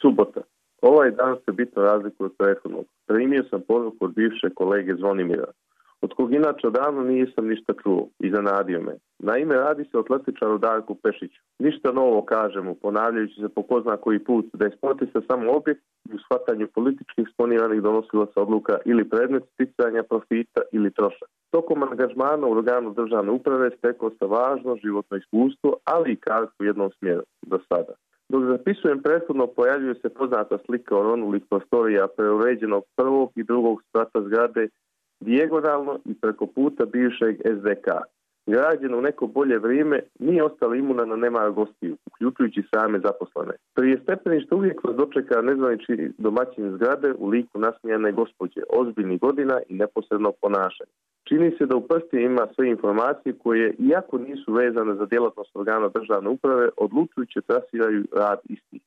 Subota. Ovaj dan se bitno razlikuje od prethodnog. Primio sam poruku od bivše kolege Zvonimira, od kog inače odavno nisam ništa čuo i zanadio me. Naime, radi se o atletičaru Darku Pešiću. Ništa novo kažemo, ponavljajući se po ko koji put, da je sportista samo objekt u shvatanju političkih sponiranih donosilaca odluka ili predmet sticanja profita ili trošak. Tokom angažmana u organu državne uprave stekao se važno životno iskustvo, ali i kartu u jednom smjeru do sada. Dok zapisujem prethodno pojavljuje se poznata slika oronulih prostorija preuređenog prvog i drugog sprata zgrade dijagonalno i preko puta bivšeg SDK. Građen u neko bolje vrijeme nije ostala imuna na nema gostiju, uključujući same zaposlene. Prije stepeništa uvijek vas dočeka nezvanični domaćin zgrade u liku nasmijane gospođe, ozbiljnih godina i neposredno ponašanje. Čini se da u prsti ima sve informacije koje, iako nisu vezane za djelatnost organa državne uprave, odlučujuće trasiraju rad istih.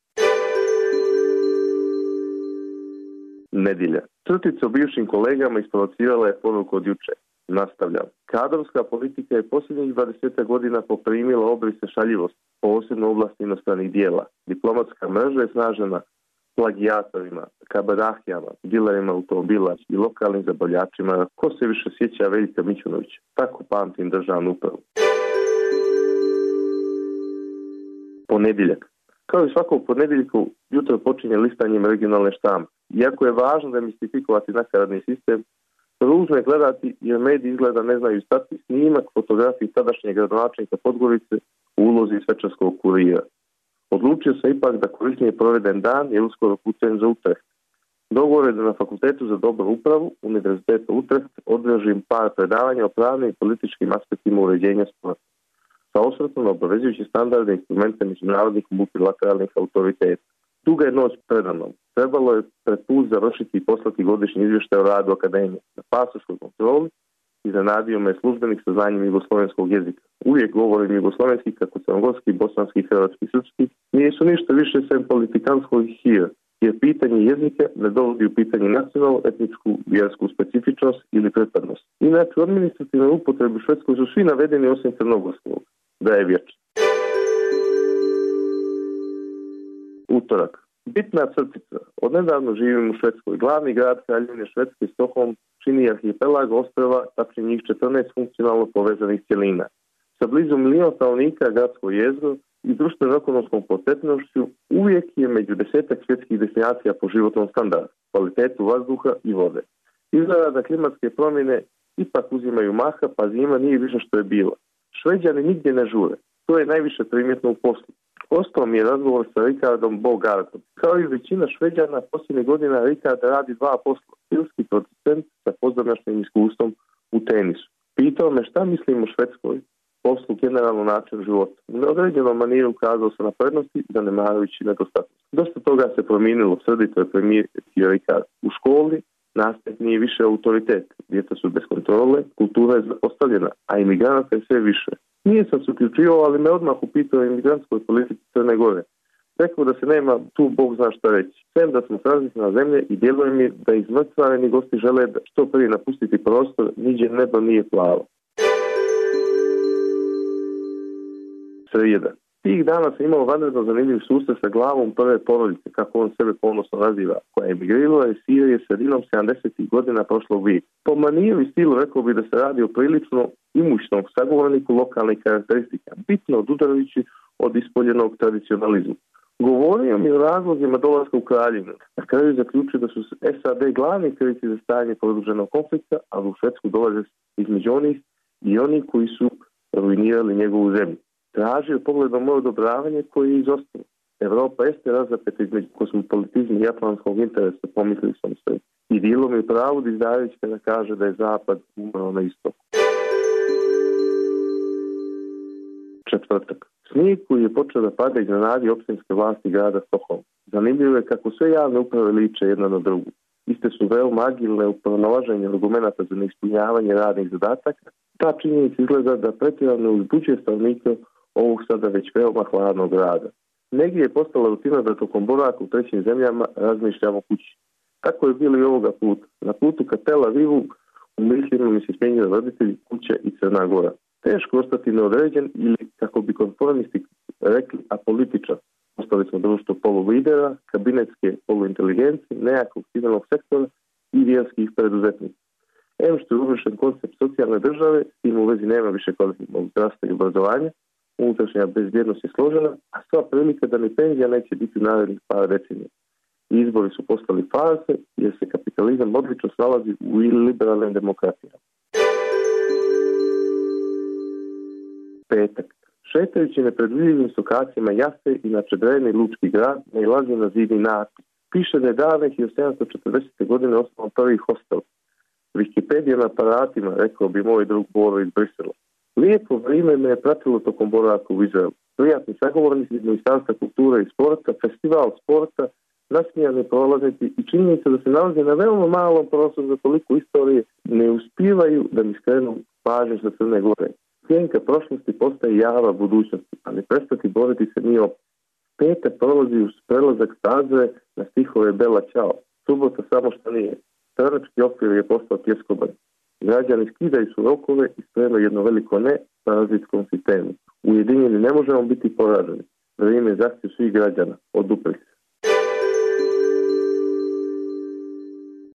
Nedjelja. Crtica o bivšim kolegama isprovocirala je poruku od juče. Nastavljam. Kadrovska politika je posljednjih 20 godina poprimila obrise šaljivost, posebno u oblasti inostranih dijela. Diplomatska mreža je snažena plagijatorima, kabarahijama, dilerima automobila i lokalnim zabavljačima. Ko se više sjeća Veljka Mićunović? Tako pamtim državnu upravu. Ponedjeljak. Kao i svakog ponedjeljku, jutro počinje listanjem regionalne štampe. Iako je važno demistifikovati nakaradni sistem, ružno je gledati jer mediji izgleda ne znaju stati snimak fotografiji tadašnjeg gradonačnika Podgorice u ulozi svečarskog kurira. Odlučio se ipak da korisnije proveden dan je uskoro putem za Utrecht. Dogovor je da na Fakultetu za dobru upravu Univerziteta Utrecht održim par predavanja o pravnim i političkim aspektima uređenja sporta sa osvrtom na obavezujući standarde instrumente međunarodnih multilateralnih autoriteta. Duga je noć predanom. Trebalo je pred put završiti i poslati godišnji izvještaj o radu akademije na pasoškoj kontroli i zanadio me službenik sa znanjem jugoslovenskog jezika. Uvijek govorim jugoslovenski kako crnogorski, bosanski, hrvatski, srpski. Nisu ništa više sem politikanskog hir, jer pitanje jezika ne dovodi u pitanje nacionalnu, etničku, vjersku specifičnost ili pripadnost. Inače, u administrativnoj upotrebi u Švedskoj su svi navedeni osim crnogorskog, da je vječan. Utorak. Bitna crtica. Od nedavno živim u Švedskoj. Glavni grad Kraljevine Švedske, Stockholm, čini arhipelag ostrava, tačnije njih 14 funkcionalno povezanih cjelina. Sa blizu milijuna stanovnika gradsko jezgro i društveno-ekonomskom potetnošću uvijek je među desetak svjetskih destinacija po životnom standardu, kvalitetu vazduha i vode. Izgleda da klimatske promjene ipak uzimaju maha, pa zima nije više što je bilo. Šveđani nigdje ne žure. To je najviše primjetno u poslu. Ostao mi je razgovor sa Rikardom Bogartom. Kao i većina šveđana, posljednje godina Rikard radi dva posla. Filski producent sa pozornačnim iskustvom u tenisu. Pitao me šta mislim o Švedskoj, poslu generalno način života. U neodređenom maniru ukazao se na prednosti, zanemarajući nedostatnost. Dosta toga se promijenilo, srdito je primijetio Rikard. U školi nastavnik nije više autoritet, djeca su bez kontrole, kultura je zapostavljena, a imigranata je sve više. Nije sam se uključivao, ali me odmah upitao imigrantskoj politici Crne Gore. Rekao da se nema tu Bog zna šta reći. Sem da smo na zemlje i djeluje mi da izmrcvareni gosti žele što prije napustiti prostor, niđe nebo nije plavo. Srijeda. Tih dana sam imao vanredno zanimljiv susret sa glavom prve porodice, kako on sebe ponosno naziva, koja je emigrirala iz Sirije sredinom 70. godina prošlog vijeka. Po manijeru i stilu rekao bi da se radi o prilično imućnom sagovorniku lokalnih karakteristika, bitno odudarajući od ispoljenog tradicionalizma. Govorio mi o razlozima dolaska u kraljevinu. Na kraju zaključio da su SAD glavni kritici za stajanje produženog konflikta, a u Švedsku dolaze između onih i oni koji su ruinirali njegovu zemlju tražio pogledom moje odobravanje koji je izostalo. Evropa jeste razapeta između kosmopolitizma i japanskog interesa, pomislili sam se. I bilo mi pravo da izdajući kada kaže da je zapad umro na istoku. Četvrtak. Snijeg koji je počeo da pada iznenadi općinske vlasti grada Stockholm. Zanimljivo je kako sve javne uprave liče jedna na drugu. Iste su veoma agilne u pronalaženju argumenta za neispunjavanje radnih zadataka. Ta činjenica izgleda da pretjerano uzbuđuje stanovnike ovog sada već veoma hladnog rada. Negdje je postala rutina da tokom boravka u trećim zemljama razmišljamo kući. Tako je bilo i ovoga puta. Na putu ka Tel Avivu u mi se smijenili roditelji kuće i Crna Gora. Teško ostati neodređen ili, kako bi konformisti rekli, apolitičan. Ostali smo društvo polulidera, kabinetske poluinteligencije, nejakog civilnog sektora i vjerskih preduzetnika. Em što je uvršen koncept socijalne države, s tim u vezi nema više kvalitetnog zdravstva i obrazovanja, unutrašnja bezbjednost je složena, a sva prilika da ni penzija neće biti narednih par decenija. Izbori su postali farse jer se kapitalizam odlično snalazi u liberalnim demokratijama. Petak. Šetajući nepredvidljivim lokacijama Jase i na Čedreni Lučki grad nailazi na zidni napis. Piše da je davnih 1740. godine osnovan prvi hostel. Wikipedia na aparatima, rekao bi moj drug Boro iz Brisela. Lijepo vrijeme me je pratilo tokom boravka u Izraelu. Prijatni sagovornici iz Ministarstva kulture i sporta, festival sporta, nasmijani prolaznici i činjenica da se nalaze na veoma malom prostoru za toliko istorije ne uspivaju da mi skrenu pažnju sa Crne Gore. Sjenka prošlosti postaje java budućnosti, a ne prestati boriti se nije. Petak prolazi uz prelazak staze na stihove Bela Ćao. Subota samo što nije. Stranački okvir je postao pjeskobar. Građani skidaju su rokove i spremaju jedno veliko ne parazitskom sistemu. Ujedinjeni ne možemo biti poraženi. Vrijeme je zahtjev svih građana. Oduprih